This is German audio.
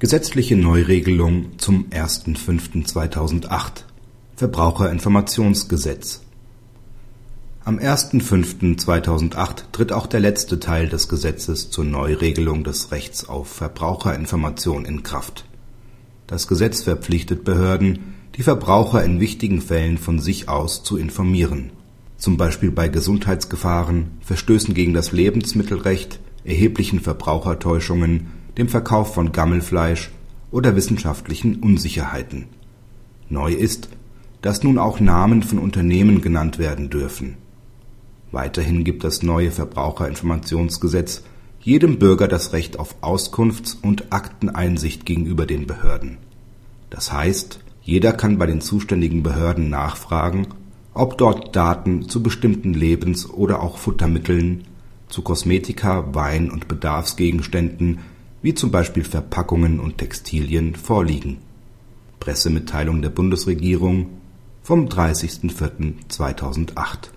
Gesetzliche Neuregelung zum 1.5.2008 Verbraucherinformationsgesetz. Am 1.5.2008 tritt auch der letzte Teil des Gesetzes zur Neuregelung des Rechts auf Verbraucherinformation in Kraft. Das Gesetz verpflichtet Behörden, die Verbraucher in wichtigen Fällen von sich aus zu informieren, zum Beispiel bei Gesundheitsgefahren, Verstößen gegen das Lebensmittelrecht, erheblichen Verbrauchertäuschungen dem Verkauf von Gammelfleisch oder wissenschaftlichen Unsicherheiten. Neu ist, dass nun auch Namen von Unternehmen genannt werden dürfen. Weiterhin gibt das neue Verbraucherinformationsgesetz jedem Bürger das Recht auf Auskunfts und Akteneinsicht gegenüber den Behörden. Das heißt, jeder kann bei den zuständigen Behörden nachfragen, ob dort Daten zu bestimmten Lebens oder auch Futtermitteln, zu Kosmetika, Wein und Bedarfsgegenständen wie zum Beispiel Verpackungen und Textilien vorliegen. Pressemitteilung der Bundesregierung vom 30.04.2008